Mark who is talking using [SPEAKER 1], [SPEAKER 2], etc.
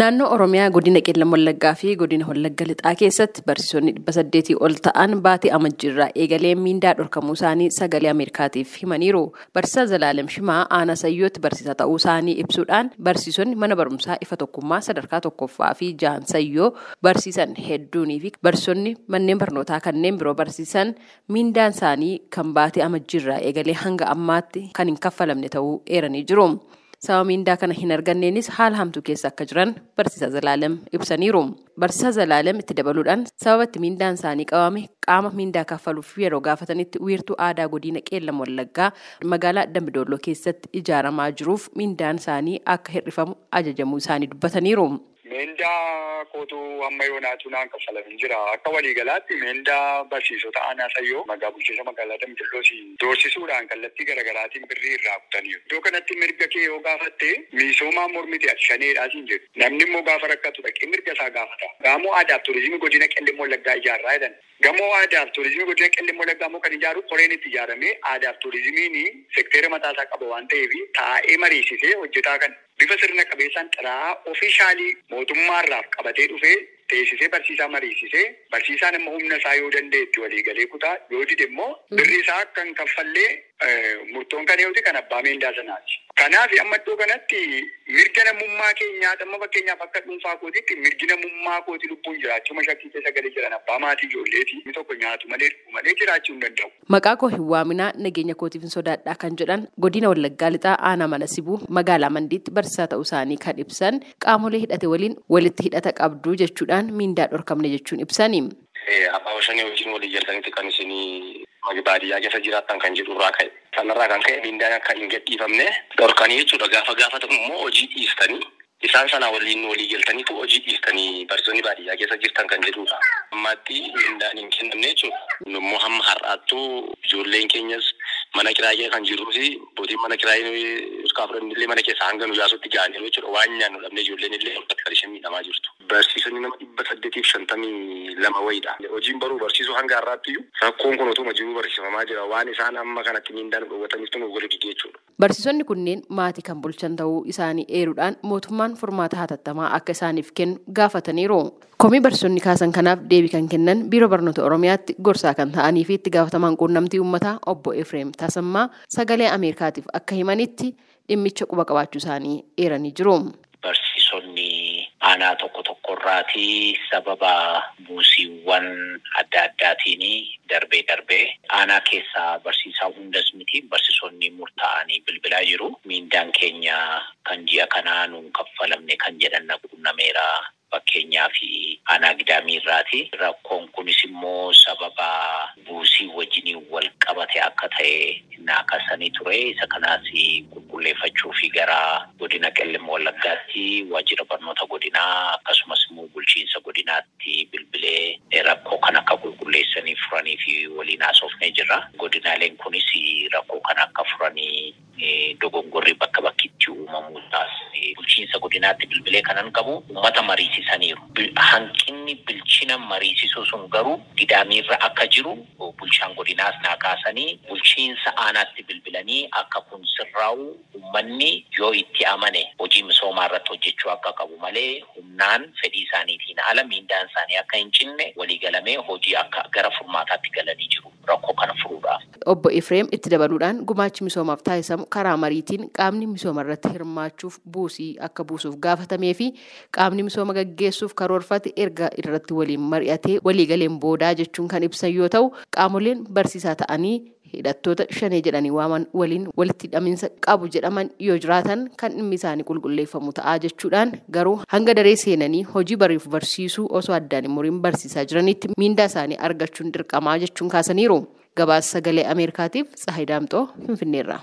[SPEAKER 1] Naannoo Oromiyaa godina Qeellam Wallaggaa fi godina Wallagga Lixaa keessatti barsiisonni dhibba saddeetii ol ta'an baatii amajjiirraa eegalee miindaa dhorkamuu isaanii sagalee Ameerikaatiif himaniiru. Barsiisaa Zalaalem Shimaa aanaa Sayyootti barsiisaa ta'uu isaanii ibsuudhaan barsiisonni mana barumsaa ifa tokkummaa sadarkaa tokkoffaa fi jahan Sayyoo barsiisan hedduunii fi barsiisonni manneen barnootaa kanneen biroo barsiisan miindaan isaanii kan baatii amajjiirraa eegalee hanga ammaatti kan hin kaffalamne ta'uu eeranii jiru. Sababa miindaa kana hin arganneenis haala hamtuu keessa akka jiran barsiisaa Zalaalem ibsaniiru. Barsiisaa Zalaalem itti dabaluudhaan sababa itti miindaan isaanii qabame qaama miindaa kaffaluuf yeroo gaafatanitti wiirtuu aadaa godina Qeellam Wallaggaa magaalaa Dambidolloo keessatti ijaaramaa jiruuf miindaan isaanii akka hir'ifamu ajajamuu isaanii dubbataniiru.
[SPEAKER 2] Meendaa kootu amma yoonaatu naan kaffalamin jira. Akka waliigalaatti meendaa barsiisota aanaa sayyoo magaa bulchiinsa magaalaa Dambidolloosi doorsisuudhaan kallattii garaagaraatiin birrii irraa kutaniiru. Iddoo kanatti mirga kee yoo gaafatte miisoomaa mormiti ati shaneedhaa siin jedhu. Namni immoo gaafa rakkatu dhaqee mirga isaa gaafata. Gaamoo aadaaf turizimii godina Qellim Wallaggaa ijaarraa jedhan. Gamoo aadaaf turizimii godina Qellim Wallaggaa immoo kan ijaaru qoreen itti ijaaramee aadaaf turizimiin sekteera mataasaa qaba waan ta'eef taa'ee mariisisee hojjetaa kan bifa sirna qabeessaan xalayaa ofiishaalii mootummaarraaf qabatee dhufee teessisee barsiisaa mariisisee barsiisaan immoo humna isaa yoo danda'etti waliigalee kutaa yoo dide immoo birri isaa kan kaffallee murtoon kan eeguuti kan abbaa meendaa sanaati. Kanaaf amma iddoo kanatti mirga namummaa keenyaa amma fakkeenyaaf akka dhuunfaa kootiitti mirgi namummaa kooti lubbuun jiraachuu shakkii keessa galee jiran abbaa maatii ijoolleeti inni tokko nyaatu malee dhugu malee jiraachuu hin danda'u.
[SPEAKER 1] Maqaa koo hin waaminaa nageenya kootiif hin sodaadhaa kan jedhan godina Wallaggaa Lixaa aanaa mana sibuu magaalaa Mandiitti barsiisaa ta'uu isaanii kan ibsan qaamolee hidhate waliin walitti hidhata qabdu jechuudhaan miindaa dhorkamne jechuun ibsani.
[SPEAKER 3] Abbaa shanii wajjin walii galtanitti kan isinii baadiyyaa keessa jiraattan kan jedhu irraa ka'e. Sanarraa kan ka'e miindaan akka hin gadhiifamne dhorkanii jechuudha. Gaafa gaafatamu immoo hojii dhiistanii isaan sana waliin walii galtaniitu hojii dhiistanii barsiisonni baadiyyaa keessa jirtan kan jedhudha. Ammaatti miindaan hin kennamne jechuudha. Immoo hamma har'aattuu ijoolleen keenyas mana kiraayee kan jirruu fi bootiin mana kiraayee fudhannillee mana keessaa hanga nu yaasutti ga'aniiru jechuudha. Waan nyaannu dhabnee ijoolleen illee isheen miidhamaa jirtu. Barsiisonni nama dhibba saddeetiif shantamii lama wayiidha. Hojiin baruu barsiisuu hanga har'aatti iyyuu rakkoon kun otuma jiruu barsiifamaa jira. Waan isaan amma kanatti miindaan dhoowwataniif nu godhu jechuudha.
[SPEAKER 1] Barsiisonni kunneen maatii kan bulchan ta'uu isaanii eeruudhaan mootummaan furmaata hatattamaa akka isaaniif kennu gaafataniiru. Komii barsiisonni kaasan kanaaf deebii kan kennan biiroo barnoota Oromiyaatti gorsaa kan ta'anii fi itti gaafatamaan quunnamtii uummataa obbo Efreem Tasammaa sagalee Ameerikaatiif akka himanitti dhimmicha quba qabaachuu isaanii eeranii jiru.
[SPEAKER 4] Aanaa tokko tokkorraati sababa buusiiwwan adda addaatiin darbee darbee aanaa keessaa barsiisaa hundas miti barsiisonni murtaa'anii bilbilaa jiru. Miindaan keenya kan ji'a kanaa nuun kaffalamne kan jedhan quunnameera. Fakkeenyaa fi aanaa gidaamiirraati. Rakkoon kunis immoo sababa buusii wajjiniin wal qabate akka ta'e naakasanii ture. Isa kanaas qulqulleeffachuu Qellim Wallaggaatti waajjira barnoota godinaa akkasumas immoo bulchiinsa godinaatti bilbilee rakkoo kan akka qulqulleessanii furanii fi waliin haasofnee jirra. Godinaaleen kunis rakkoo kan akka furanii dogongorri bakka bakkitti uumamuudhaas godinaatti bilbilee kanan qabu uummata mariisisaniiru. Hanqinni bilchina mariisisuu sun garuu gidaamiirra akka jiru bulchaan godinaas naa kaasanii bulchiinsa aanaatti bilbilanii akka kun sirraa'u uummanni yoo itti amane hojii misoomaa irratti hojjechuu akka qabu malee humnaan fedhii isaaniitiin ala miindaan isaanii akka hin cinne waliigalamee hojii akka gara furmaataatti galanii jiru rakkoo kana furuudhaaf.
[SPEAKER 1] Obbo Efreem itti dabaluudhaan gumaachi misoomaaf taasisamu karaa mariitiin qaamni misooma irratti hirmaachuuf buusii akka buusuuf gaafatamee fi qaamni misooma gaggeessuuf karoorfate erga irratti waliin mari'atee waliigaleen boodaa jechuun kan ibsan yoo ta'u qaamoleen barsiisaa ta'anii hidhattoota shanee jedhanii waaman waliin walitti hidhaminsa qabu jedhaman yoo jiraatan kan dhimmi isaanii qulqulleeffamu ta'aa jechuudhaan garuu hanga daree seenanii hojii bariif barsiisuu osoo addaan muriin barsiisaa jiranitti miindaa isaanii argachuun dirqamaa jechuun kaasaniiru. Gabaasa sagalee Ameerikaatiif Tsahayi Daamxoo Finfinneerraa.